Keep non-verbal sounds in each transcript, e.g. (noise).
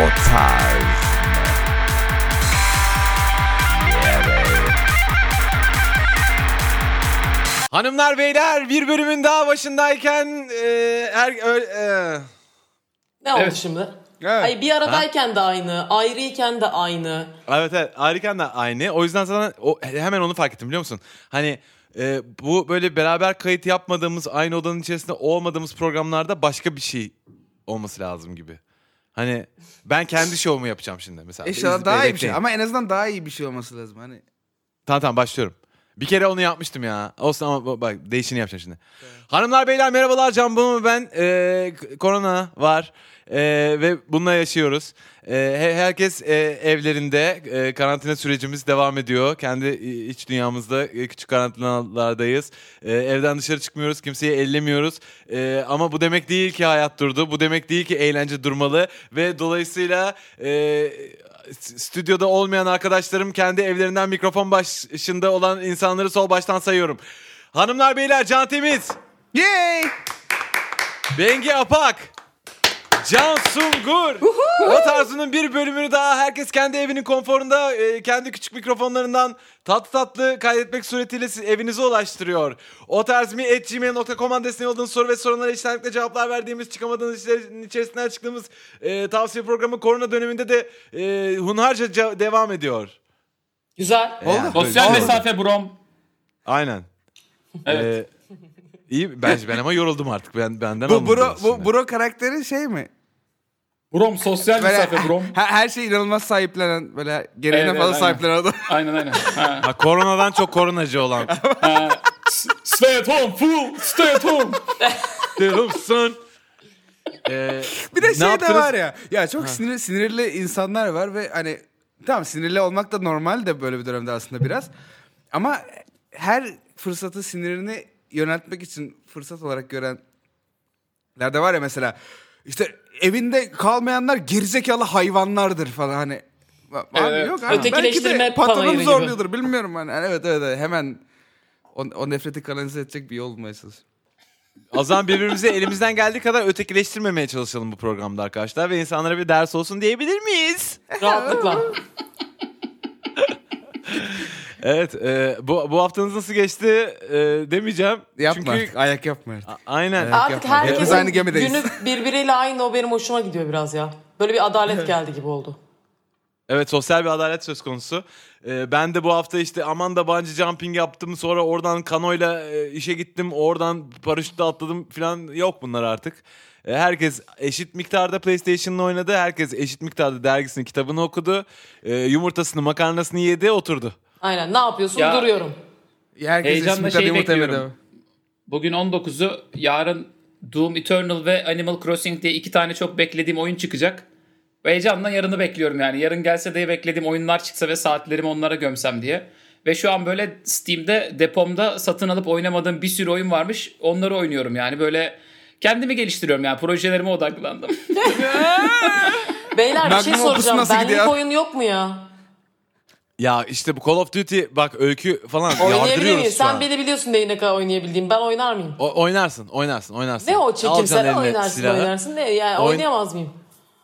O tarz mı? Yeah, baby. Hanımlar beyler bir bölümün daha başındayken e, her ö- e, Ne oldu Evet. şimdi? Evet. Ay bir aradayken de aynı, ayrıyken de aynı. evet evet harika da aynı. O yüzden sana o, hemen onu fark ettim biliyor musun? Hani e, bu böyle beraber kayıt yapmadığımız aynı odanın içerisinde olmadığımız programlarda başka bir şey olması lazım gibi. Hani ben kendi şovumu yapacağım şimdi mesela. İnşallah daha iyi bir şey. Ama en azından daha iyi bir şey olması lazım. Hani Tamam tamam başlıyorum. Bir kere onu yapmıştım ya. Olsun ama bak değişini yapacağım şimdi. Hanımlar beyler merhabalar Can Bunu ben. Ee, korona var Ee, ve bununla yaşıyoruz. Ee, he- herkes e, evlerinde e, karantina sürecimiz devam ediyor. Kendi iç dünyamızda e, küçük karantinalardayız. Ee, evden dışarı çıkmıyoruz kimseyi ellemiyoruz. Ee, ama bu demek değil ki hayat durdu. Bu demek değil ki eğlence durmalı. Ve dolayısıyla... E, stüdyoda olmayan arkadaşlarım kendi evlerinden mikrofon başında olan insanları sol baştan sayıyorum. Hanımlar beyler Can Temiz, Yay! Bengi Apak, Can Sungur. o tarzının bir bölümünü daha herkes kendi evinin konforunda e, kendi küçük mikrofonlarından tatlı tatlı kaydetmek suretiyle siz- evinize ulaştırıyor. O tarz mi at gmail.com adresine yolladığınız soru ve sorunlara içtenlikle cevaplar verdiğimiz çıkamadığınız işlerin içerisinden çıktığımız e, tavsiye programı korona döneminde de e, hunharca ce- devam ediyor. Güzel. Oldu. Sosyal mesafe brom. Aynen. Evet. Ee, iyi bence ben ama yoruldum artık. Ben benden Bu bro, bu bro karakteri şey mi? Brom sosyal Böyle mesafe brom. her, her şeyi inanılmaz sahiplenen böyle gereğine Evet, fazla aynen. sahiplenen adam. (laughs) Aynen aynen. Ha. Ha, koronadan çok koronacı olan. Ha. Stay at home fool. Stay at home. Diyorsun. Ee, Bir de şey de yaptınız? var ya. Ya çok sinirli sinirli insanlar var ve hani tamam sinirli olmak da normal de böyle bir dönemde aslında biraz. Ama her fırsatı sinirini yöneltmek için fırsat olarak görenler de var ya mesela işte evinde kalmayanlar gerizekalı hayvanlardır falan hani. Abi Evet. yok abi. Ötekileştirme Belki de patronum panayırı gibi. zorluyordur bilmiyorum hani. Yani evet evet evet. hemen o, o nefreti kanalize edecek bir yol bulmaya çalışıyorum. O zaman birbirimizi elimizden geldiği kadar ötekileştirmemeye çalışalım bu programda arkadaşlar. Ve insanlara bir ders olsun diyebilir miyiz? Rahatlıkla. (laughs) Evet. e, bu, bu haftanız nasıl geçti e, demeyeceğim. Yapma Çünkü artık, ayak yapma artık. A- aynen. Artık yapma. Herkesin aynı gemideyiz. günü birbiriyle aynı o benim hoşuma gidiyor biraz ya. Böyle bir adalet geldi gibi oldu. Evet sosyal bir adalet söz konusu. Ee, ben de bu hafta işte aman da bungee jumping yaptım sonra oradan kanoyla e, işe gittim oradan paraşütle atladım falan yok bunlar artık. Ee, herkes eşit miktarda PlayStation'la oynadı. Herkes eşit miktarda dergisini kitabını okudu. Ee, yumurtasını makarnasını yedi oturdu. Aynen ne yapıyorsun? Ya- Duruyorum. Herkes Heyecanla şey bekliyorum. Bugün 19'u yarın Doom Eternal ve Animal Crossing diye iki tane çok beklediğim oyun çıkacak. Ve heyecanla yarını bekliyorum yani. Yarın gelse de beklediğim oyunlar çıksa ve saatlerimi onlara gömsem diye. Ve şu an böyle Steam'de depomda satın alıp oynamadığım bir sürü oyun varmış. Onları oynuyorum yani böyle kendimi geliştiriyorum yani projelerime odaklandım. (laughs) Beyler bir şey soracağım. Benlik gidiyor? oyun yok mu ya? Ya işte bu Call of Duty bak öykü falan Oynayabilir yardırıyoruz miyim? şu Sen an. beni biliyorsun neyi ne kadar oynayabildiğim. Ben oynar mıyım? O- oynarsın oynarsın oynarsın. Ne o Alacaksın çekimsel eline oynarsın silahı. oynarsın ne? Yani Oyun- oynayamaz mıyım?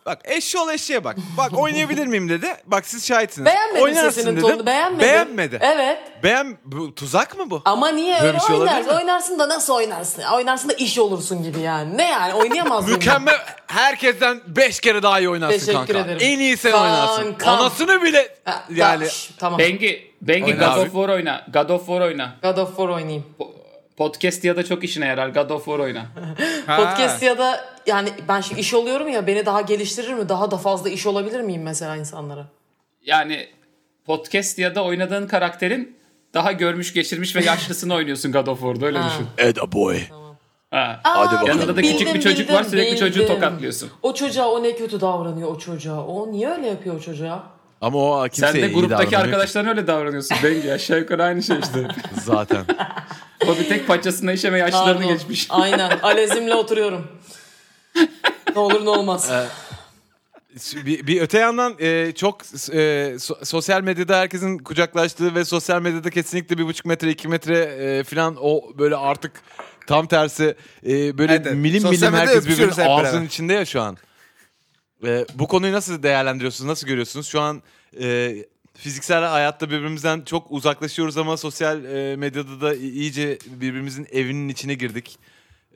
Bak eşşoğlu eşeğe bak. Bak oynayabilir miyim dedi. Bak siz şahitsiniz. Beğenmedim Oynarsın sesinin dedim. tonunu. Beğenmedim. Beğenmedi. Evet. Beğen... Bu, tuzak mı bu? Ama niye Böyle öyle bir şey olabilir oynarsın? mi? Oynarsın da nasıl oynarsın? Oynarsın da iş olursun gibi yani. Ne yani oynayamaz mıyım? Mükemmel. Herkesten 5 kere daha iyi oynarsın Teşekkür kanka. ederim. En iyi sen Kankam. oynarsın. Anasını bile Ha, yani şş, tamam. Bengi, Bengi Oyna God abi. of War oyna. God of War oyna. God of War oynayayım. Po- Podcast ya da çok işine yarar. God of War oyna. (laughs) Podcast ya da yani ben şimdi iş oluyorum ya beni daha geliştirir mi? Daha da fazla iş olabilir miyim mesela insanlara? Yani podcast ya da oynadığın karakterin daha görmüş geçirmiş ve yaşlısını oynuyorsun God of War'da öyle Ha. düşün. Eda boy. Ha. Aa, bakalım. Yanında da küçük bildim, bir çocuk bildim, var sürekli çocuğu bildim. tokatlıyorsun. O çocuğa o ne kötü davranıyor o çocuğa. O niye öyle yapıyor o çocuğa? Ama o kimseye Sen de gruptaki arkadaşlarına öyle davranıyorsun Bengi. Aşağı yukarı aynı şey işte. (laughs) Zaten. O bir tek paçasına işeme yaşlarını Pardon. geçmiş. (laughs) Aynen. Alezimle oturuyorum. ne olur ne olmaz. bir, bir öte yandan e, çok e, so- sosyal medyada herkesin kucaklaştığı ve sosyal medyada kesinlikle bir buçuk metre iki metre e, falan o böyle artık tam tersi e, böyle Evet, evet. milim Sosyal milim herkes birbirinin ağzının beraber. içinde ya şu an. Ee, bu konuyu nasıl değerlendiriyorsunuz? Nasıl görüyorsunuz? Şu an e, fiziksel hayatta birbirimizden çok uzaklaşıyoruz ama sosyal e, medyada da iyice birbirimizin evinin içine girdik.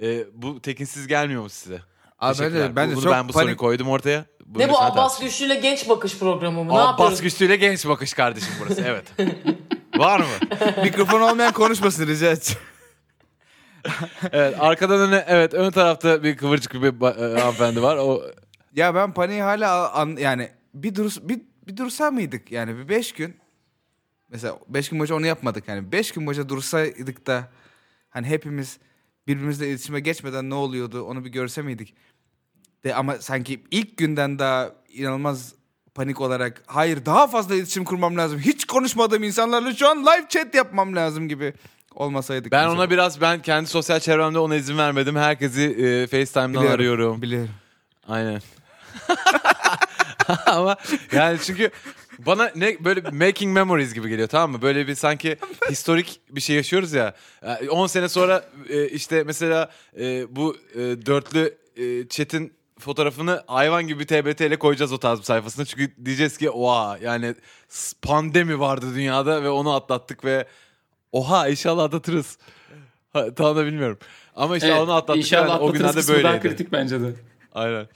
E, bu tekinsiz gelmiyor mu size? Abi Teşekkürler. bence, bence Bunu çok ben bu soruyu panik. koydum ortaya. Ne bu Abbas tartışın. Güçlü ile genç bakış programı mı? Ne Abbas yapıyoruz? güçlüyle genç bakış kardeşim burası evet. (laughs) Var mı? Mikrofon olmayan konuşmasın rica edeceğim. (laughs) Evet arkadan öne evet ön tarafta bir kıvırcık bir ba- e, hanımefendi var. O Ya ben paniği hala an, yani bir dur bir, bir dursa mıydık yani bir beş gün mesela beş gün boyunca onu yapmadık yani beş gün boyunca dursaydık da hani hepimiz birbirimizle iletişime geçmeden ne oluyordu onu bir görse miydik de ama sanki ilk günden daha inanılmaz panik olarak hayır daha fazla iletişim kurmam lazım hiç konuşmadığım insanlarla şu an live chat yapmam lazım gibi olmasaydık ben mesela. ona biraz ben kendi sosyal çevremde ona izin vermedim. Herkesi e, FaceTime'dan Biliyorum, arıyorum. biliyorum Aynen. (laughs) (laughs) Ama yani çünkü bana ne böyle making memories gibi geliyor tamam mı? Böyle bir sanki historik bir şey yaşıyoruz ya. Yani 10 sene sonra e, işte mesela e, bu e, dörtlü e, chat'in fotoğrafını hayvan gibi TBT ile koyacağız o tarz bir sayfasına. Çünkü diyeceğiz ki oha yani pandemi vardı dünyada ve onu atlattık ve oha inşallah atlatırız. Ha, tam da bilmiyorum. Ama işte Evet, onu atlattık. İnşallah yani o günlerde böyleydi. kritik bence de. Aynen.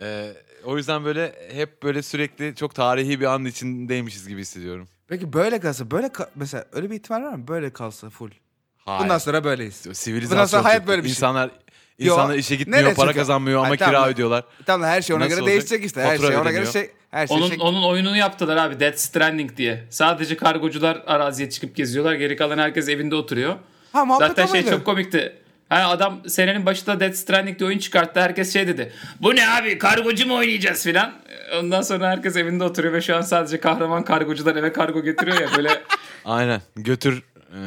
Ee, o yüzden böyle hep böyle sürekli çok tarihi bir an içindeymişiz gibi hissediyorum. peki böyle kalsa böyle ka- mesela öyle bir ihtimal var mı böyle kalsa full Hayır. bundan sonra böyleyiz Sivilizasyon Bundan sonra hayat çok- böyle bir şey. İnsanlar insanlar Yo, işe gitmiyor, nereye para çıkıyor? kazanmıyor ama Ay, kira tamam. ödüyorlar. Tamam her şey ona Nasıl göre olacak? değişecek işte. Her Fatura şey ona göre ödeniyor. şey her şey Onun, şey- onun oyununu yaptılar abi Death Stranding diye. Sadece kargocular araziye çıkıp geziyorlar. Geri kalan herkes evinde oturuyor. Ha muhabbet Zaten şey oydu. çok komikti. Yani adam senenin başında Death Stranding diye oyun çıkarttı. Herkes şey dedi. Bu ne abi kargocu mu oynayacağız filan. Ondan sonra herkes evinde oturuyor ve şu an sadece kahraman kargocular eve kargo getiriyor ya. Böyle (laughs) Aynen. Götür e,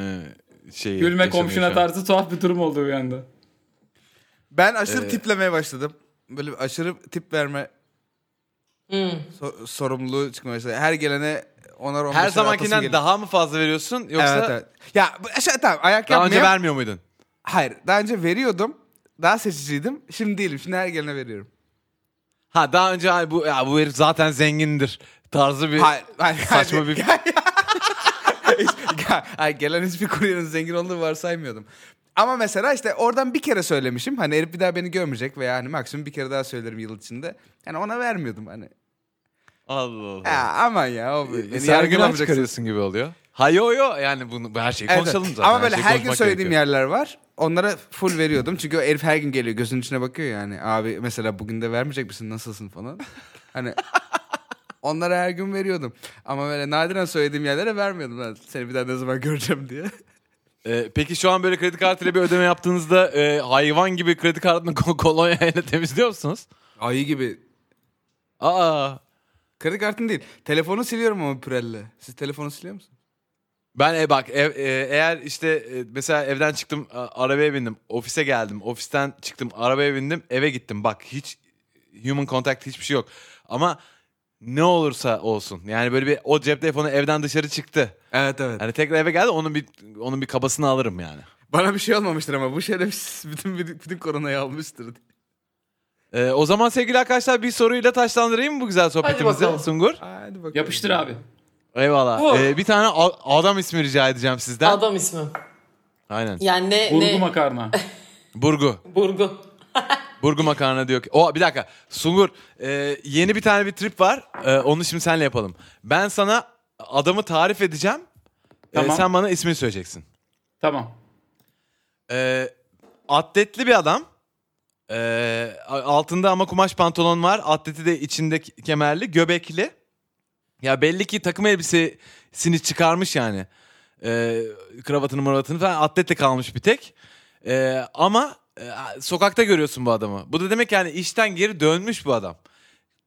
şeyi. gülme komşuna tarzı tuhaf bir durum oldu bir anda. Ben aşırı Ee, tiplemeye başladım. Böyle bir aşırı tip verme Hmm. so- sorumluluğu çıkmaya başladı. Her gelene onar on Her zamankinden daha mı fazla veriyorsun yoksa Evet evet. Ya aşağı tamam ayak daha önce yapmaya. vermiyor muydun? Hayır daha önce veriyordum. Daha seçiciydim. Şimdi değilim. Şimdi her gelene veriyorum. Ha daha önce "Ay bu ya bu herif zaten zengindir tarzı bir Hayır, hayır, saçma hayır. bir (laughs) hayır, gelen hiçbir kuryenin zengin olduğunu varsaymıyordum. Ama mesela işte oradan bir kere söylemişim. Hani herif bir daha beni görmeyecek veya hani maksimum bir kere daha söylerim yıl içinde. Yani ona vermiyordum hani. Allah Allah. Ya aman ya o beni Sen günah yargılamayacaksın. gibi oluyor. Ha yo yo yani bunu bu her şeyi Evet, konuşalım zaten. Ama böyle şeyi her gün söylediğim gerekiyor. yerler var. Onlara full veriyordum. Çünkü o herif her gün geliyor. Gözünün içine bakıyor yani. Abi mesela bugün de vermeyecek misin? Nasılsın falan. Hani onlara her gün veriyordum. Ama böyle nadiren söylediğim yerlere vermiyordum. Lan, seni bir daha ne zaman göreceğim diye. Ee, peki şu an böyle kredi kartıyla bir ödeme yaptığınızda e, hayvan gibi kredi kartını ko- kolonyayla temizliyor musunuz? Ayı gibi. Aa. Kredi kartın değil. Telefonu siliyorum ama pürelle. Siz telefonu siliyor musunuz? Ben e, bak ev- e, eğer işte e, mesela evden çıktım a- arabaya bindim ofise geldim ofisten çıktım arabaya bindim eve gittim bak hiç human contact hiçbir şey yok ama ne olursa olsun yani böyle bir o cep telefonu evden dışarı çıktı Evet evet. hani tekrar eve geldi onun bir onun bir kabasını alırım yani. Bana bir şey olmamıştır ama bu şerefsiz (laughs) bütün, bütün, bütün koronayı almıştır. Ee, o zaman sevgili arkadaşlar bir soruyla taşlandırayım mı bu güzel sohbetimizi bakalım. Sungur? Hadi bakalım. Yapıştır abi. Eyvallah. Ee, bir tane a- adam ismi rica edeceğim sizden. Adam ismi. Aynen. Yani ne? Burgu ne? makarna. (laughs) Burgu. Burgu. (laughs) Burgu makarna diyor ki. O bir dakika. Sungur e, yeni bir tane bir trip var. E, onu şimdi senle yapalım. Ben sana adamı tarif edeceğim. E, Tamam. sen bana ismini söyleyeceksin. tamam. E, atletli bir adam. E, altında ama kumaş pantolon var. Atleti de içinde kemerli, göbekli. Ya belli ki takım elbisesini çıkarmış yani. E, kravatını mıravatını falan atletle kalmış bir tek. E, ama e, sokakta görüyorsun bu adamı. Bu da demek yani işten geri dönmüş bu adam.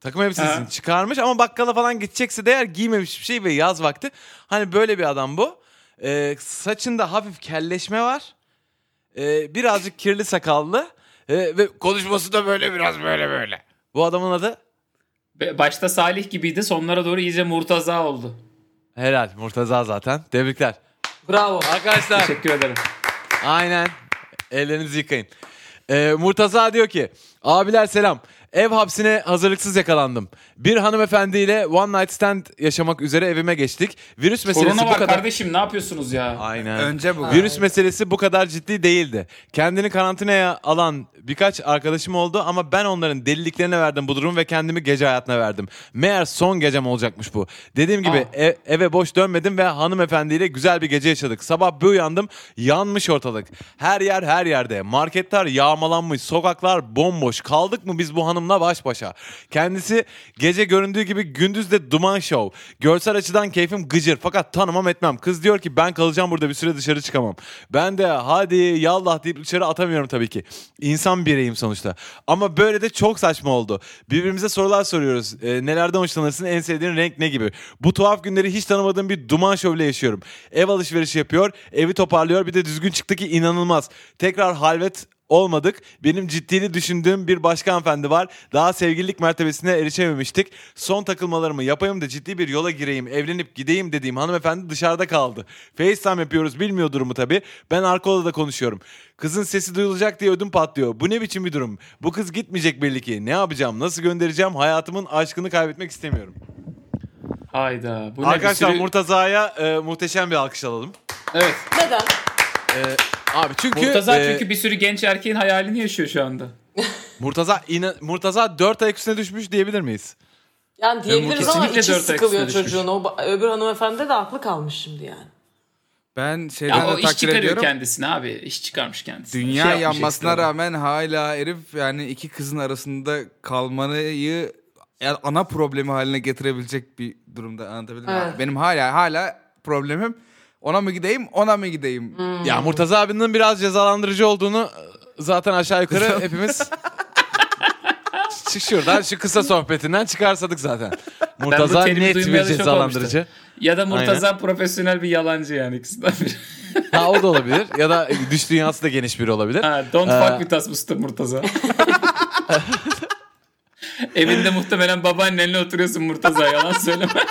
Takım elbisesini Ha. çıkarmış ama bakkala falan gidecekse de eğer giymemiş bir şey ve yaz vakti. Hani böyle bir adam bu. E, saçında hafif kelleşme var. E, birazcık kirli sakallı. E, ve konuşması da böyle biraz böyle böyle. Bu adamın adı Başta Salih gibiydi. Sonlara doğru iyice Murtaza oldu. Helal Murtaza zaten. Tebrikler. Bravo. Arkadaşlar Teşekkür ederim. aynen ellerinizi yıkayın. Ee, Murtaza diyor ki abiler selam. Ev hapsine hazırlıksız yakalandım. Bir hanımefendiyle one night stand yaşamak üzere evime geçtik. Virüs meselesi Korona bu var kadar... kardeşim ne yapıyorsunuz ya? Aynen. Önce bu. Virüs meselesi bu kadar ciddi değildi. Kendini karantinaya alan birkaç arkadaşım oldu ama ben onların deliliklerine verdim bu durum ve kendimi gece hayatına verdim. Meğer son gecem olacakmış bu. Dediğim gibi Aa. e- eve boş dönmedim ve hanımefendiyle güzel bir gece yaşadık. Sabah bir uyandım yanmış ortalık. Her yer her yerde. Marketler yağmalanmış, sokaklar bomboş. Kaldık mı biz bu hanımla baş başa? Kendisi gece göründüğü gibi gündüz de duman show. Görsel açıdan keyfim gıcır fakat tanımam etmem. Kız diyor ki ben kalacağım burada bir süre dışarı çıkamam. Ben de hadi yallah deyip dışarı atamıyorum tabii ki. İnsan bireyim sonuçta. Ama böyle de çok saçma oldu. Birbirimize sorular soruyoruz. Ee, nelerden hoşlanırsın? En sevdiğin renk ne gibi? Bu tuhaf günleri hiç tanımadığım bir duman şovle yaşıyorum. Ev alışverişi yapıyor, evi toparlıyor. Bir de düzgün çıktı ki inanılmaz. Tekrar halvet olmadık. Benim ciddili düşündüğüm bir başka hanımefendi var. Daha sevgililik mertebesine erişememiştik. Son takılmalarımı yapayım da ciddi bir yola gireyim, evlenip gideyim dediğim hanımefendi dışarıda kaldı. FaceTime yapıyoruz bilmiyor durumu tabii. Ben arka odada konuşuyorum. Kızın sesi duyulacak diye ödüm patlıyor. Bu ne biçim bir durum? Bu kız gitmeyecek belli ki. Ne yapacağım? Nasıl göndereceğim? Hayatımın aşkını kaybetmek istemiyorum. Hayda. Bu ne bir Arkadaşlar sürü- Murtaza'ya e, muhteşem bir alkış alalım. Evet. Neden? E, abi çünkü Murtaza e, çünkü bir sürü genç erkeğin hayalini yaşıyor şu anda. Murtaza ina- Murtaza 4 ayak üstüne düşmüş diyebilir miyiz? Yani diyebiliriz ama içi sıkılıyor çocuğun. O öbür hanımefendi de aklı kalmış şimdi yani. Ben şeyden Ya o de iş takdir çıkarıyor ediyorum. kendisine abi. İş çıkarmış kendisine. Dünya Şey yanmasına rağmen hala herif yani iki kızın arasında kalmayı yani ana problemi haline getirebilecek bir durumda anlatabildim mi? Evet. Benim hala hala problemim ona mı gideyim ona mı gideyim? Ya Murtaza abinin biraz cezalandırıcı olduğunu e, zaten aşağı yukarı (laughs) hepimiz şu şuradan şu kısa sohbetinden çıkarsadık zaten. Murtaza net bir cezalandırıcı. Ya da Murtaza profesyonel bir yalancı yani ikisinden biri. Ha o da olabilir. Ya da düş dünyası da geniş biri olabilir. ha, don't Ee, fuck with us Mr. Murtaza. (laughs) Evinde muhtemelen babaannenle oturuyorsun Murtaza yalan söyleme. (laughs)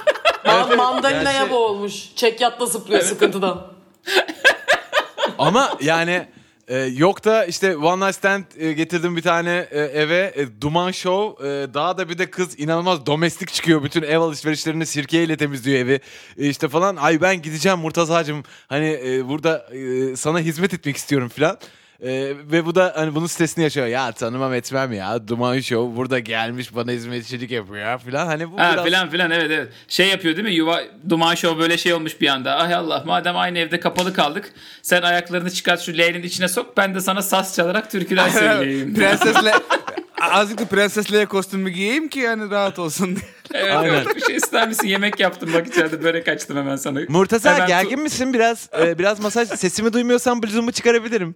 Ma- mandalinaya gerçi- boğulmuş. Çekyatla zıplıyor sıkıntıdan. (laughs) Ama yani e, yok da işte One Night Stand e, getirdim bir tane e, eve. E, Duman Show e, daha da bir de kız inanılmaz domestik çıkıyor. Bütün ev alışverişlerini sirkeyle temizliyor evi. E, işte falan. Ay ben gideceğim Murtaza'cığım hani e, burada e, sana hizmet etmek istiyorum falan. E, ve bu da hani bunun stresini yaşıyor. Ya tanımam etmem ya. Duman Show burada gelmiş bana hizmetçilik yapıyor falan. Hani bu Ha biraz... filan filan evet evet. Şey yapıyor değil mi? Yuva Duman Show böyle şey olmuş bir anda. Ay Allah madem aynı evde kapalı kaldık. Sen ayaklarını çıkart şu leğenin içine sok. Ben de sana saz çalarak türküler (laughs) söyleyeyim. Prensesle (laughs) azıcık da prensesliğe kostümü giyeyim ki yani rahat olsun diye. evet, Aynen. Bir şey ister misin? Yemek yaptım bak içeride börek açtım hemen sana. Murtaza Hemen gergin tu- misin biraz? e, biraz masaj sesimi duymuyorsan bluzumu çıkarabilirim.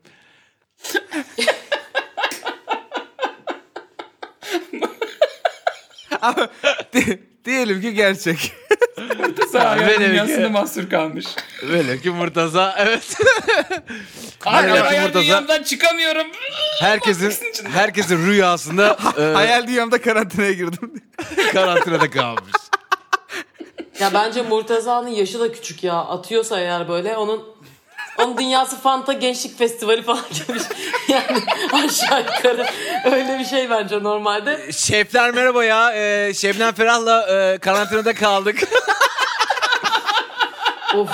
Ama di- diyelim ki gerçek. Sağ hayal Böyle dünyasında mahsur kalmış. Böyle ki Murtaza evet. Ki hayal Murtaza- dünyamdan çıkamıyorum. Herkesin herkesin rüyasında e, Hayal dünyamda karantinaya girdim. karantinada kalmış. Ya bence Murtaza'nın yaşı da küçük ya. Atıyorsa eğer böyle onun onun dünyası Fanta Gençlik Festivali falan gibi. (laughs) Yani aşağı yukarı öyle bir şey bence normalde. Şefler merhaba ya. E, Şebnem Ferah'la e, karantinada kaldık. (laughs) Of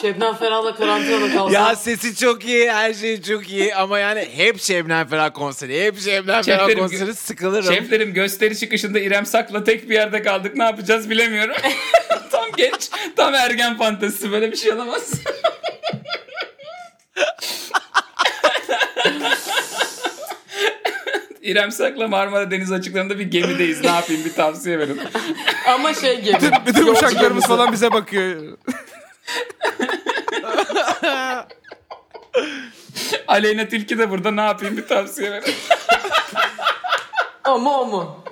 Şebnem Ferah'la karantinada kalsa. ya sesi çok iyi, her şey çok iyi ama yani hep Şebnem Ferah konseri, hep Şebnem Ferah Şeflerim- konseri sıkılırım. Şeflerim gösteri çıkışında İrem Sak'la tek bir yerde kaldık. Ne yapacağız bilemiyorum. (laughs) tam genç, tam ergen fantezisi. Böyle bir şey olamaz. İrem Sak'la Marmara Denizi açıklarında bir gemideyiz. Ne yapayım bir tavsiye verin. Ama şey gibi. Bütün yolcu uşaklarımız gemisi. falan bize bakıyor. Aleyna Tilki de burada ne yapayım bir tavsiye verin. O mu o mu?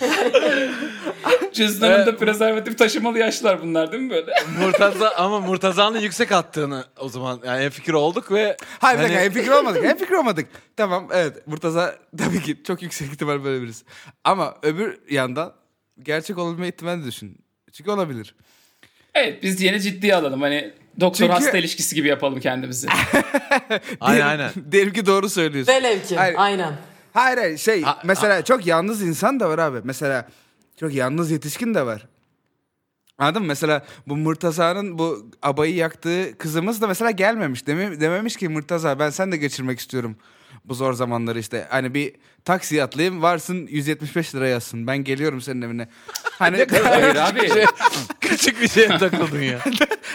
(laughs) Cüzdanında prezervatif taşımalı yaşlar bunlar değil mi böyle? (laughs) Murtaza ama Murtaza'nın yüksek attığını o zaman yani en fikir olduk ve Hayır bir hani- dakika en fikir olmadık. En fikir olmadık. Tamam evet Murtaza tabii ki çok yüksek ihtimal böyle birisi. Ama öbür yandan gerçek olabilme ihtimali düşün. Çünkü olabilir. Evet biz yeni ciddiye alalım. Hani doktor Çünkü- hasta ilişkisi gibi yapalım kendimizi. (laughs) aynen aynen. Diyelim ki doğru söylüyorsun. Velev ki Hayır. aynen. Hayır hayır şey Ha- mesela çok yalnız insan da var abi. Mesela çok yalnız yetişkin de var. Anladın mı? Mesela bu Murtaza'nın bu abayı yaktığı kızımız da mesela gelmemiş. Deme, dememiş ki Murtaza ben sen de geçirmek istiyorum bu zor zamanları işte. Hani bir taksi atlayayım varsın 175 lira yazsın. Ben geliyorum senin evine. (laughs) Hani Hayır abi. (laughs) Küçük bir şeye takıldın ya.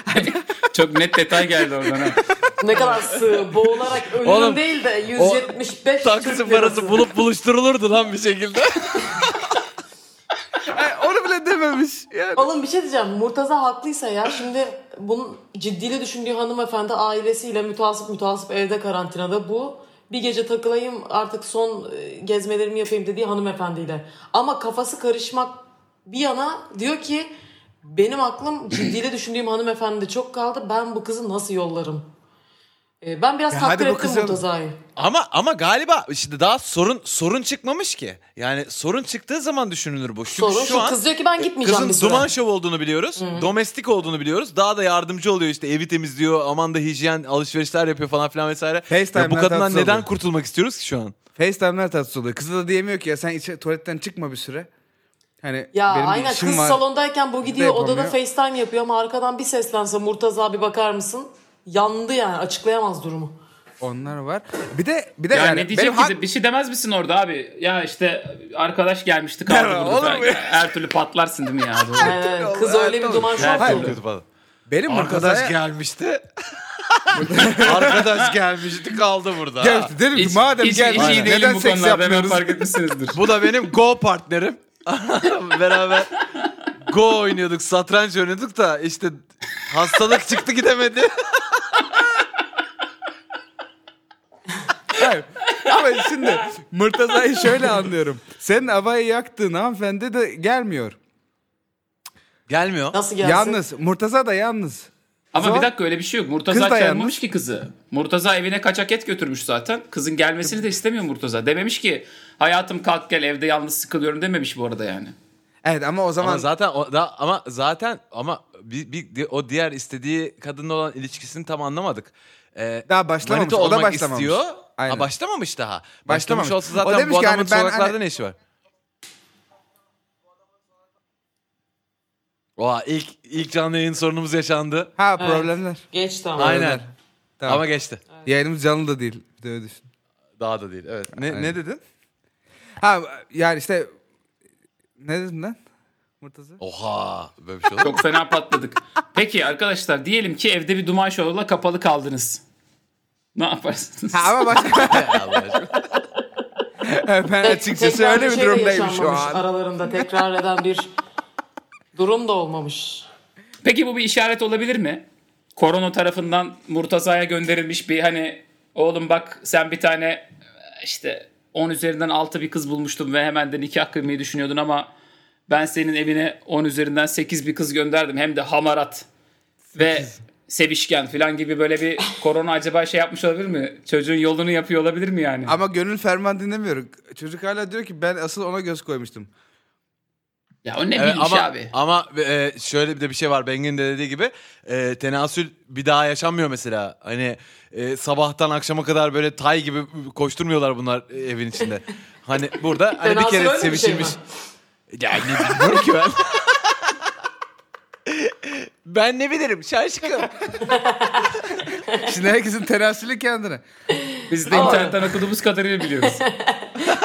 (laughs) Çok net detay geldi oradan. ha. Ne kadar sığ, boğularak ölüm Oğlum, değil de 175 Taksi Türk parası lirası. bulup buluşturulurdu lan bir şekilde. (laughs) onu bile dememiş. Yani. Oğlum bir şey diyeceğim. Murtaza haklıysa ya şimdi bunun ciddiyle düşündüğü hanımefendi ailesiyle mütasip mütasip evde karantinada bu. Bir gece takılayım artık son e, gezmelerimi yapayım dediği hanımefendiyle. Ama kafası karışmak bir yana diyor ki benim aklım ciddiyle düşündüğüm hanımefendi çok kaldı. Ben bu kızı nasıl yollarım? E, Ben biraz Ya takdir ettim kızı- Murtaza'yı. Ama ama galiba işte daha sorun sorun çıkmamış ki. Yani sorun çıktığı zaman düşünülür bu. Çünkü Sorun şu şu, an kız diyor ki ben gitmeyeceğim Kızın bir süre. duman şov olduğunu biliyoruz. Domestik olduğunu biliyoruz. Daha da yardımcı oluyor işte evi temizliyor. Aman da hijyen alışverişler yapıyor falan filan vesaire. FaceTime'den Ya bu kadından neden oluyor. kurtulmak istiyoruz ki şu an? FaceTime'ler tatsız oluyor. Kızı da diyemiyor ki ya sen içe, tuvaletten çıkma bir süre. Hani Ya aynen işim kız var. salondayken bu gidiyor odada. FaceTime yapıyor ama arkadan bir seslense Murtaza bir bakar mısın? Yandı yani açıklayamaz durumu. Onlar var. Bir de bir de Ya yani ne diyecek benim de- bir şey demez misin orada abi? Ya işte arkadaş gelmişti kaldı Ya, burada. olur ya? Her türlü patlarsın değil mi ya? (laughs) Doğru. Ee, kız öyle bir duman türlü. ki. benim Arkadaş Murtaza'ya gelmişti. (laughs) Arkadaş gelmişti kaldı burada. geldi. Dedim ki madem hiç, geldi hiç neden bu seks yapmıyoruz? fark etmişsinizdir. Bu da benim Go partnerim. (laughs) Beraber Go oynuyorduk, satranç oynuyorduk da işte hastalık çıktı gidemedi. Hayır. Ama şimdi Murtaza'yı şöyle anlıyorum. Senin abayı yaktığın hanımefendi de gelmiyor. Gelmiyor. Nasıl gelsin? Yalnız. Murtaza da yalnız. Ama Zor. bir dakika öyle bir şey yok. Murtaza Kız da çalmamış yalnız. ki kızı. Murtaza evine kaçak et götürmüş zaten. Kızın gelmesini de istemiyor Murtaza. Dememiş ki hayatım kalk gel evde yalnız sıkılıyorum dememiş bu arada yani. Evet ama o zaman Ama zaten o da ama zaten ama bir, bir o diğer istediği kadınla olan ilişkisini tam anlamadık. Ee, Daha başlamamış, o da başlamamış. istiyor. Aynen. Ha, başlamamış daha. Başlamamış. Başlamış olsa O zaten demiş bu adamın hani ben sokaklarda hani- ne işi var? Oha ilk ilk canlı yayın sorunumuz yaşandı. ha Evet. problemler. Geçti ama. Aynen. Tamam. Ama geçti. Yayınımız canlı da değil. Bir de öyle düşün. Daha da değil. Evet. Ne, ne dedin? Ha yani işte ne dedim lan? Murtaza. Oha. Böyle bir şey olur? Çok fena patladık. Peki arkadaşlar diyelim ki evde bir duman şovuyla kapalı kaldınız. Ne yaparsınız? Ha ama başka (laughs) ben açıkçası tekrar öyle bir şey durumdayım şu an. Aralarında tekrar eden bir durum da olmamış. Peki bu bir işaret olabilir mi? Korona tarafından Murtaza'ya gönderilmiş bir hani oğlum bak sen bir tane işte 10 üzerinden 6 bir kız bulmuştun ve hemen de nikah kıymayı düşünüyordun ama ben senin evine 10 üzerinden 8 bir kız gönderdim. Hem de hamarat ve sevişken falan gibi böyle bir korona acaba şey yapmış olabilir mi? Çocuğun yolunu yapıyor olabilir mi yani? Ama gönül ferman dinlemiyor. Çocuk hala diyor ki ben asıl ona göz koymuştum. Ya o ne Evet, bilmiş ama abi. ama e, şöyle bir de bir şey var Bengi'nin de dediği gibi e, tenasül bir daha yaşanmıyor mesela. Hani e, sabahtan akşama kadar böyle tay gibi koşturmuyorlar bunlar evin içinde. (laughs) Hani burada hani bir kere bir şey sevişilmiş. mi? ya ne bilmiyorum ki ben. (laughs) ben ne bilirim şaşkın. (laughs) Şimdi herkesin tenasülü kendine. Biz de internetten okuduğumuz kadarıyla biliyoruz.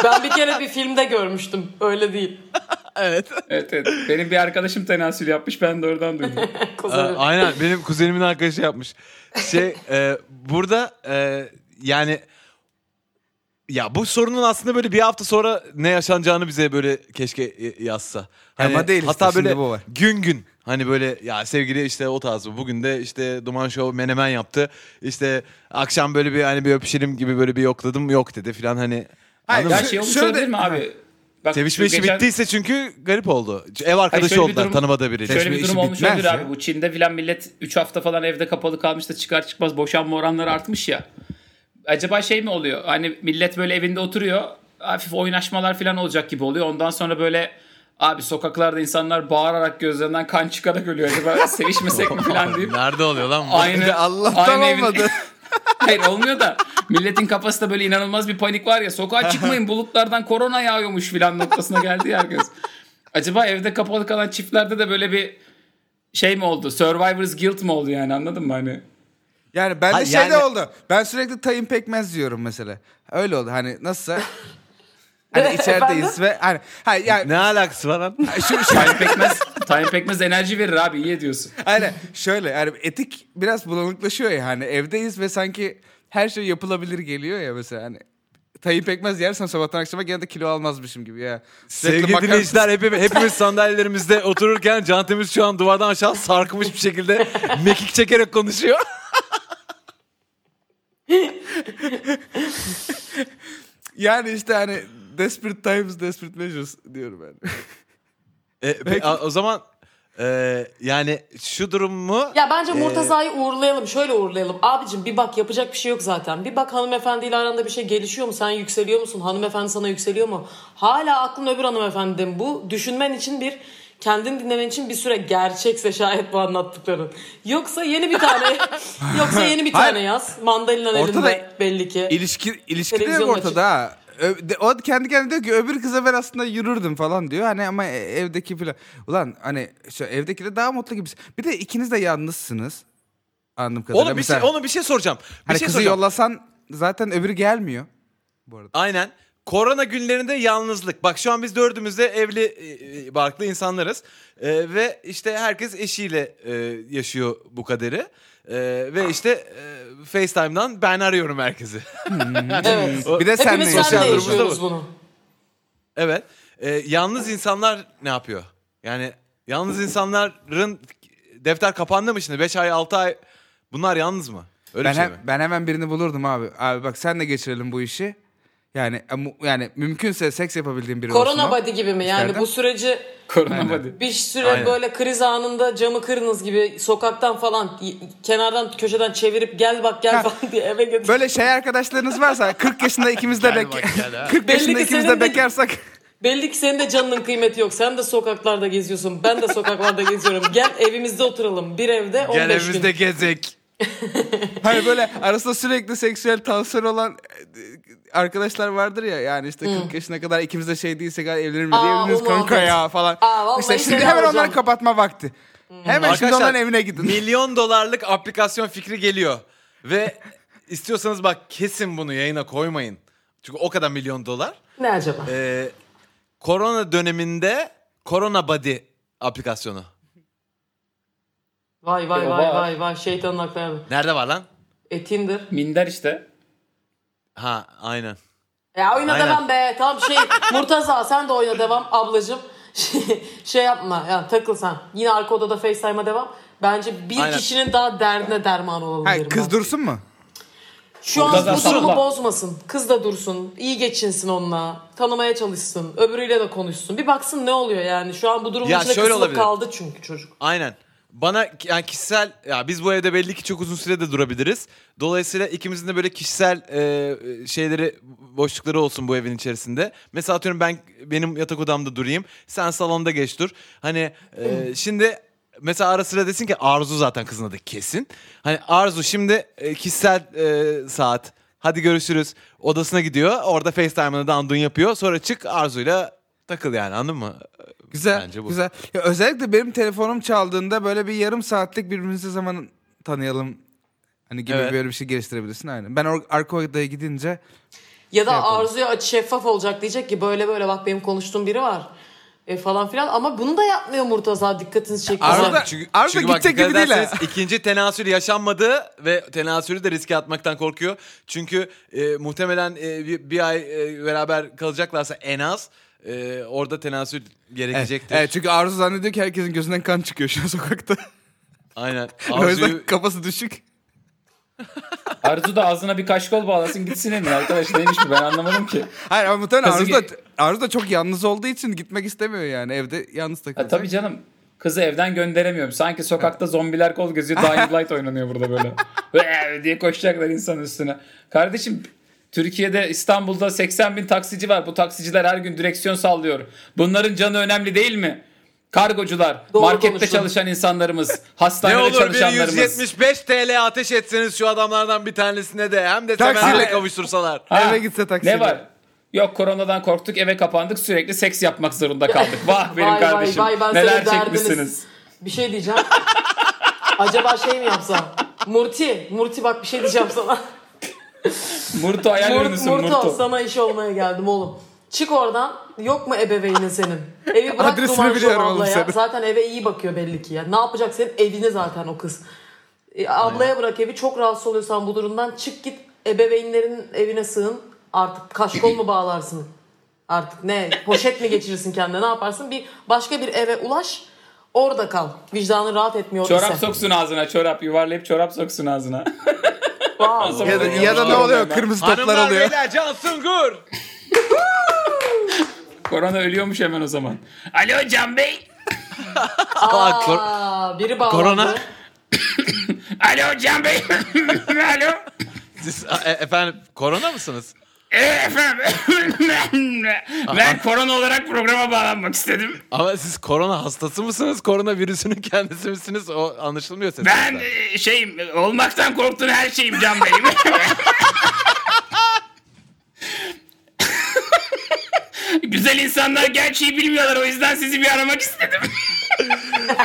Ben bir kere bir filmde görmüştüm. Öyle değil. Evet. (laughs) Evet evet. Benim bir arkadaşım tenasül yapmış ben de oradan duydum. (laughs) Aynen benim kuzenimin arkadaşı yapmış. Şey (laughs) e, burada e, yani ya bu sorunun aslında böyle bir hafta sonra ne yaşanacağını bize böyle keşke y- yazsa. Hani Ama değil işte, hatta şimdi böyle bu var. gün gün hani böyle ya sevgili işte o tarz bugün de işte Duman Show menemen yaptı. İşte akşam böyle bir hani bir öpüşelim gibi böyle bir yokladım yok dedi filan hani. Hayır, Ya şey olmuş Şöyle- olabilir mi abi? Bak, Sevişme işi geçen- bittiyse çünkü garip oldu. Ev arkadaşı bir oldular durum- tanımadığı biri. Şöyle Sevişme bir durum olmuş olabilir ya. abi. Bu Çin'de filan millet 3 hafta falan evde kapalı kalmış da çıkar çıkmaz boşanma oranları artmış ya. Acaba şey mi oluyor? Hani millet böyle evinde oturuyor. Hafif oynaşmalar falan olacak gibi oluyor. Ondan sonra böyle abi sokaklarda insanlar bağırarak gözlerinden kan çıkarak ölüyor. Acaba (laughs) sevişmesek mi falan deyip Nerede oluyor lan bu? aynı (laughs) Allah'tan aynı evin- olmadı. (laughs) (laughs) Hayır olmuyor da milletin kafasında böyle inanılmaz bir panik var ya sokağa (laughs) çıkmayın bulutlardan korona yağıyormuş filan noktasına geldi ya herkes. Acaba evde kapalı kalan çiftlerde de böyle bir şey mi oldu? Survivor's guilt mi oldu yani anladın mı hani? Yani bende Ha, şey de yani- oldu. Ben sürekli tayin pekmez diyorum mesela. Öyle oldu. Hani nasılsa (laughs) hani (laughs) içerideyiz ve hani hayır yani Ne alakası var lan? şu, şu Tayin pekmez, tayin pekmez enerji verir abi iyi ediyorsun. Aynen şöyle yani etik biraz bulanıklaşıyor ya hani evdeyiz ve sanki her şey yapılabilir geliyor ya mesela hani tayin pekmez yersen sabahtan akşama gene de kilo almazmışım gibi ya. Sürekli Sevgili makarna- dinleyiciler hepimiz, (laughs) hepimiz sandalyelerimizde otururken Can Temiz şu an duvardan aşağı sarkmış bir şekilde mekik çekerek konuşuyor. (laughs) Yani işte hani desperate times desperate measures diyorum ben. (laughs) E, pe- a- o zaman e, yani şu durum mu? Ya bence Murtaza'yı uğurlayalım. Şöyle uğurlayalım. Abicim bir bak yapacak bir şey yok zaten. Bir bak hanımefendiyle aranda bir şey gelişiyor mu? Sen yükseliyor musun? Hanımefendi sana yükseliyor mu? Hala aklın öbür hanımefendide mi? Bu düşünmen için bir kendini dinlemen için bir süre gerçekse şayet bu anlattıkların. Yoksa yeni bir tane (laughs) yoksa yeni bir tane yaz. Mandalina elinde belli ki. İlişki ilişki de ortada ha. De- O kendi kendine diyor ki öbür kıza ben aslında yürürdüm falan diyor. Hani ama e- evdeki falan. Ulan hani şu evdekiler daha mutlu gibi. Bir de ikiniz de yalnızsınız. Anladığım kadarıyla. Oğlum bir şey, Mesela onu bir şey soracağım. Bir hani şey kızı soracağım. yollasan zaten öbürü gelmiyor. Bu arada. Aynen. Korona günlerinde yalnızlık. Bak şu an biz dördümüz de evli e, e, barklı insanlarız. E, ve işte herkes eşiyle e, yaşıyor bu kaderi. E, ve işte e, FaceTime'dan ben arıyorum herkesi. (laughs) Evet. Bir de senle Hepimiz senle yaşıyoruz. bunu. evet. E, yalnız insanlar ne yapıyor? Yani yalnız insanların defter kapandı mı şimdi? 5 ay 6 ay bunlar yalnız mı? Öyle Ben, şey hem- mi? ben hemen birini bulurdum abi. Abi bak sen de geçirelim bu işi. Yani e, mu- yani mümkünse seks yapabildiğim biri olsun. Korona o. body gibi mi? Yani İçeriden. bu süreci Korona body. bir süre Aynen. böyle kriz anında camı kırınız gibi sokaktan falan kenardan köşeden çevirip gel bak gel Ha. falan diye eve götür. Böyle şey arkadaşlarınız varsa (laughs) 40 yaşında ikimiz de bek 40 yaşında ikimiz de bekarsak Belli ki senin de canının kıymeti yok. Sen de sokaklarda geziyorsun. Ben de sokaklarda geziyorum. Gel evimizde oturalım. Bir evde 15 Gel gün. evimizde gezek. (laughs) hani böyle arasında sürekli seksüel tansiyon olan e, arkadaşlar vardır ya yani işte 40 yaşına kadar ikimiz de şey değilsek "Hadi evlenir Evleniriz o kanka ya falan. Aa, işte şimdi hemen alacağım. onları kapatma vakti. Hemen şimdi onların evine gidin. Milyon dolarlık aplikasyon fikri geliyor. Ve istiyorsanız bak kesin bunu yayına koymayın. Çünkü o kadar milyon dolar. Ne acaba? Ee, korona döneminde Corona Body aplikasyonu. Vay vay Ya vay var. vay vay şeytanın aklına. Nerede var lan? E Tinder. Minder işte. Ha aynen. Ya oyna Aynen. devam be. Tamam şey (laughs) Murtaza sen de oyna devam ablacım. Şey, şey yapma ya takıl sen. Yine arka odada FaceTime'a devam. Bence bir Aynen. kişinin daha derdine derman olalım Hayır, derim kız ben. dursun mu? Şu an Murtaza bu durumu bozmasın. Kız da dursun. iyi geçinsin onunla. Tanımaya çalışsın. Öbürüyle de konuşsun. Bir baksın ne oluyor yani. Şu an bu durumun Ya içinde kısılıp olabilir. kaldı çünkü çocuk. Aynen. Bana yani kişisel ya biz bu evde belli ki çok uzun sürede durabiliriz. Dolayısıyla ikimizin de böyle kişisel e, şeyleri boşlukları olsun bu evin içerisinde. Mesela atıyorum ben benim yatak odamda durayım. Sen salonda geç dur. Hani e, (clears throat) şimdi mesela ara sıra desin ki Arzu zaten kızın adı kesin. Hani Arzu şimdi e, kişisel e, saat. Hadi görüşürüz. Odasına gidiyor. Orada FaceTime'ını dandun yapıyor. Sonra çık Arzu'yla takıl yani anladın mı? Güzel, Bence bu. güzel. Ya özellikle benim telefonum çaldığında böyle bir yarım saatlik birbirimizi zaman tanıyalım. Hani gibi Evet. böyle bir şey geliştirebilirsin aynen. Ben or- arka odaya gidince Ya da Şey. Arzu'ya şeffaf olacak diyecek ki böyle böyle bak benim konuştuğum biri var. E, falan filan ama bunu da yapmıyor Murtaza dikkatinizi çekiyor. Arzu da- çünkü, Arzu çünkü bak gidecek dikkat gibi değil ikinci tenasül yaşanmadı ve tenasülü de riske atmaktan korkuyor. Çünkü e, muhtemelen e, bir, bir ay e, beraber kalacaklarsa en az e, orada tenasül gerekecektir. Evet, çünkü Arzu zannediyor ki herkesin gözünden kan çıkıyor şu an sokakta. Aynen. (laughs) o yüzden Arzuyu, kafası düşük. Arzu da ağzına bir kaşkol bağlasın gitsin emin arkadaş neymiş bu ben anlamadım ki. Hayır ama muhtemelen Kızı Arzu da, Arzu da çok yalnız olduğu için gitmek istemiyor yani. Evde yalnız Ha, takılacak. tabii canım. Kızı evden gönderemiyorum. Sanki sokakta zombiler kol geziyor. (laughs) Dying Light oynanıyor burada böyle. Ve (laughs) diye koşacaklar insanın üstüne. Kardeşim Türkiye'de İstanbul'da 80 bin taksici var. Bu taksiciler her gün direksiyon sallıyor. Bunların canı önemli değil mi? Kargocular, Doğru markette konuştun. çalışan insanlarımız, (laughs) Ne hastanede olur bir çalışanlarımız. 175 TL ateş etseniz şu adamlardan bir tanesine de hem de Taksiyle- sevenlere (laughs) kavuştursalar. Ha, Eve gitse taksiyle. Ne var? Yok koronadan korktuk eve kapandık sürekli seks yapmak zorunda kaldık. Vah (laughs) benim Vay, vay, kardeşim. vay, ben Neler derdiniz. çekmişsiniz. Bir şey diyeceğim. Acaba şey mi yapsam? Murti, Murti bak bir şey diyeceğim sana. (laughs) Murto hayal Mur- ürünüsün Murto, Murto. sana iş olmaya geldim oğlum. Çık oradan. Yok mu ebeveynin senin? Evi bırak Adresini Duman biliyorum oğlum ablaya. senin. Zaten eve iyi bakıyor belli ki ya. Ne yapacak senin evini zaten o kız. E, ablaya bırak evi. Çok rahatsız oluyorsan bu durumdan çık git ebeveynlerin evine sığın. Artık kaşkol mu bağlarsın? Artık ne? Poşet mi geçirirsin kendine? Ne yaparsın? Bir başka bir eve ulaş. Orada kal. Vicdanın rahat etmiyor Çorap ise. soksun ağzına çorap yuvarlayıp çorap soksun ağzına. (laughs) Wow. Ya da, ya da ne oluyor? Kırmızı toplar Hanımlar oluyor. beyler Can Sungur. (laughs) Korona ölüyormuş hemen o zaman. Alo Can Bey. Aa, kor- Aa, biri bağlandı. Korona. (coughs) Alo Can Bey. (laughs) Alo. Siz, e- efendim korona mısınız? Ee, efendim. ben korona olarak programa bağlanmak istedim. Ama siz korona hastası mısınız? Korona virüsünün kendisi misiniz? O anlaşılmıyor sesinizden. Ben e, şeyim olmaktan korktuğun her şeyim Can Bey'im. (laughs) Güzel insanlar gerçeği bilmiyorlar o yüzden sizi bir aramak istedim.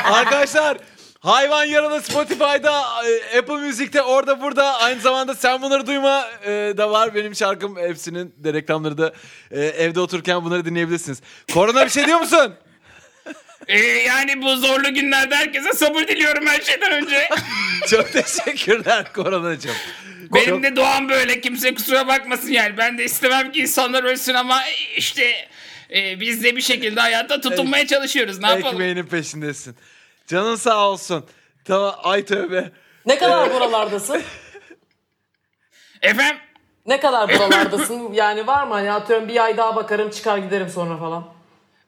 Arkadaşlar Hayvan Yaralı Spotify'da, e, Apple Music'te orada burada aynı zamanda Sen Bunları Duyma e, da var. Benim şarkım hepsinin de reklamları da e, evde otururken bunları dinleyebilirsiniz. Korona bir şey diyor musun? Ee, (laughs) yani bu zorlu günlerde herkese sabır diliyorum her şeyden önce. (laughs) Çok teşekkürler Koronacığım. Benim de doğam böyle kimse kusura bakmasın yani. Ben de istemem ki insanlar ölsün ama işte e, biz de bir şekilde hayatta tutunmaya çalışıyoruz. Ne yapalım? Ekmeğinin peşindesin. Canın sağ olsun. Tamam ay tövbe. Ne kadar buralardasın? (laughs) Efendim? Ne kadar buralardasın? Yani var mı hani atıyorum bir ay daha bakarım çıkar giderim sonra falan.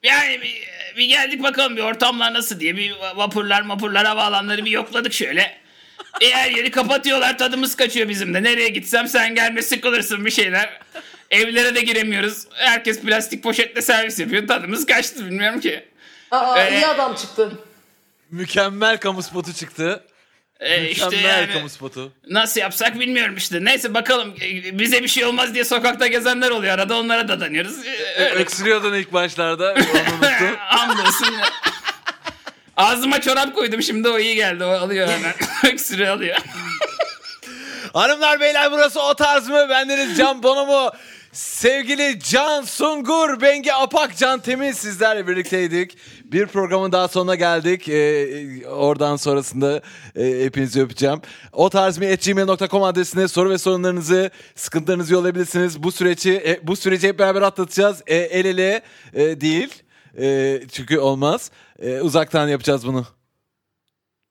Yani bir, bir geldik bakalım bir ortamlar nasıl diye. Bir vapurlar mapurlar havaalanları bir yokladık şöyle. E, her yeri kapatıyorlar tadımız kaçıyor bizim de. Nereye gitsem sen gelme sıkılırsın bir şeyler. Evlere de giremiyoruz. Herkes plastik poşetle servis yapıyor. Tadımız kaçtı bilmiyorum ki. Aa Ee, iyi adam çıktı. Mükemmel kamu spotu çıktı. E, işte Mükemmel yani kamu spotu. nasıl yapsak bilmiyorum işte. Neyse bakalım E, bize bir şey olmaz diye sokakta gezenler oluyor. Arada onlara da danıyoruz. E, öyle. Öksürüyordun ilk başlarda. (laughs) Hamdolsun. Ağzıma çorap koydum şimdi o iyi geldi. O alıyor hemen. (laughs) Öksürüğü alıyor. Hanımlar beyler burası o tarz mı? Bendeniz Can Bonomo. Sevgili Can Sungur, Bengi Apak, Can Temiz sizlerle birlikteydik. Bir programın daha sonuna geldik. Ee, oradan sonrasında e, hepinizi öpeceğim. O tarz mı gmail.com adresine soru ve sorunlarınızı, sıkıntılarınızı yollayabilirsiniz. Bu süreci e, bu süreci hep beraber atlatacağız. E, el ele e, değil. E, çünkü olmaz. E, uzaktan yapacağız bunu.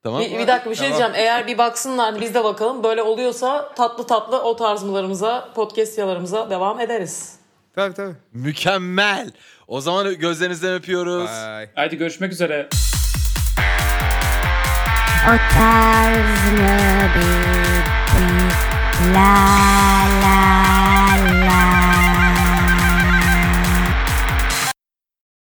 Tamam bir, bir dakika bir şey tamam. diyeceğim. Eğer bir baksınlar biz de bakalım. Böyle oluyorsa tatlı tatlı o tarzmalarımıza, podcast yalarımıza devam ederiz. Tabii tabii. Mükemmel. O zaman gözlerinizden öpüyoruz. Bye. Haydi görüşmek üzere. O tarz bir, bir, la la